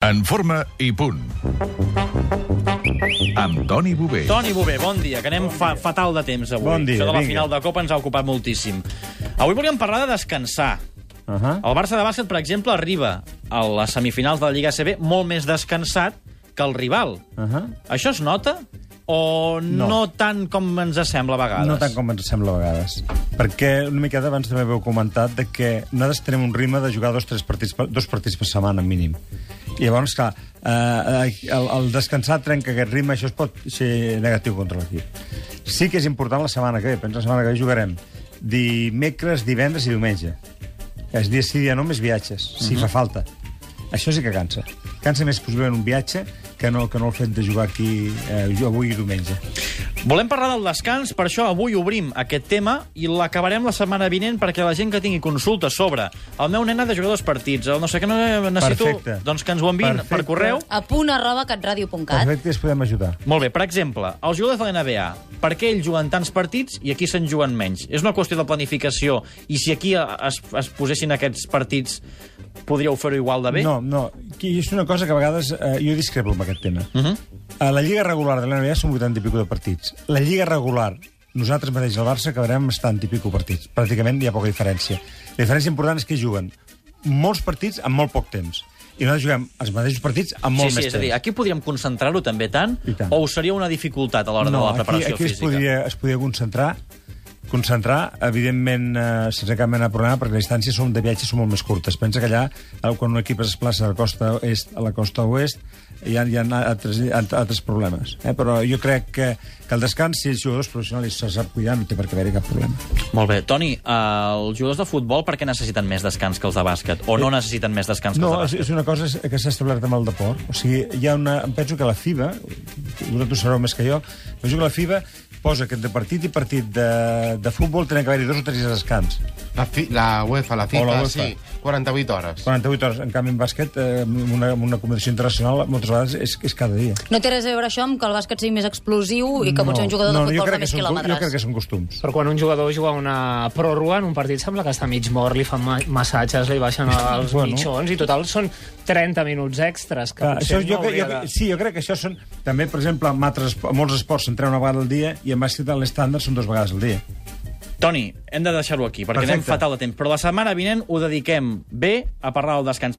En forma i punt. Amb Toni Bové. Toni Bové, bon dia, que anem fa fatal de temps avui. Bon dia, Això de la vinga. final de Copa ens ha ocupat moltíssim. Avui volíem parlar de descansar. Uh -huh. El Barça de bàsquet, per exemple, arriba a les semifinals de la Lliga CB molt més descansat que el rival. Uh -huh. Això es nota o no, No. tant com ens sembla a vegades? No tant com ens sembla a vegades. Perquè una miqueta abans també heu comentat de que nosaltres tenim un ritme de jugar dos, tres partits, per- dos partits per setmana, mínim. I llavors, clar, eh, el, el descansar trenca aquest ritme, això es pot ser negatiu contra l'equip. Sí que és important la setmana que ve, pensa la setmana que ve jugarem dimecres, divendres i diumenge. És dia sí, dia no, més viatges, si fa falta. Això sí que cansa. Cansa més possiblement un viatge que no, que no el fet de jugar aquí eh, avui i diumenge. Volem parlar del descans, per això avui obrim aquest tema i l'acabarem la setmana vinent perquè la gent que tingui consultes sobre el meu nen ha de jugar dos partits, el no sé què, no necessito... Perfecte. Doncs que ens ho enviïn Perfecte. per correu. a punt arroba catradio.cat. Perfecte, es podem ajudar. Molt bé, per exemple, els jugadors de la NBA, per què ells juguen tants partits i aquí se'n juguen menys? És una qüestió de planificació i si aquí es, es posessin aquests partits podríeu fer-ho igual de bé? No, no. Aquí és una cosa que a vegades eh, jo discrepo amb aquest tema. Uh -huh. A la Lliga regular de la NBA són 80 i pico de partits. La Lliga regular, nosaltres mateix al Barça acabarem amb 70 i pico partits. Pràcticament hi ha poca diferència. La diferència important és que juguen molts partits en molt poc temps. I nosaltres juguem els mateixos partits amb molt sí, sí, més és a dir, temps. aquí podríem concentrar-ho també tant, I tant. o seria una dificultat a l'hora de la aquí, preparació aquí es física? podria, es podria concentrar concentrar, evidentment, eh, sense cap mena de problema, perquè les distàncies són de viatge són molt més curtes. Pensa que allà, eh, quan un equip es desplaça de la costa est a la costa oest, hi ha, hi ha altres, altres problemes. Eh? Però jo crec que, que el descans, si els jugadors professionals se sap cuidar, no té per què haver-hi cap problema. Molt bé. Toni, eh, els jugadors de futbol per què necessiten més descans que els de bàsquet? O no necessiten més descans que No, els de bàsquet? és una cosa que s'ha establert amb el deport. O sigui, hi ha una... Em penso que la FIBA, vosaltres ho sabeu més que jo, penso que la FIBA posa que entre partit i partit de, de futbol tenen que haver-hi dos o tres descans. La, fi, la UEFA, la FIFA, O la UEFA. sí, 48 hores. 48 hores. En canvi, en bàsquet, eh, una, una competició internacional, moltes vegades és, és cada dia. No té res a veure això amb que el bàsquet sigui més explosiu i que potser un jugador no, de futbol fa més que són, jo quilòmetres. crec que són costums. Però quan un jugador juga una pròrroga en un partit sembla que està mig mort, li fan ma massatges, li baixen els Bueno. mitjons i total són 30 minuts extras que Clar, potser això, jo, no jo, hauria de... Sí, jo crec que això són... També, per exemple, en, altres, en molts esports s'entrena una vegada al dia i en bàsquet l'estàndard són dues vegades al dia. Toni, hem de deixar-ho aquí, perquè Perfecte. anem fatal de temps. Però la setmana vinent ho dediquem bé a parlar del descans.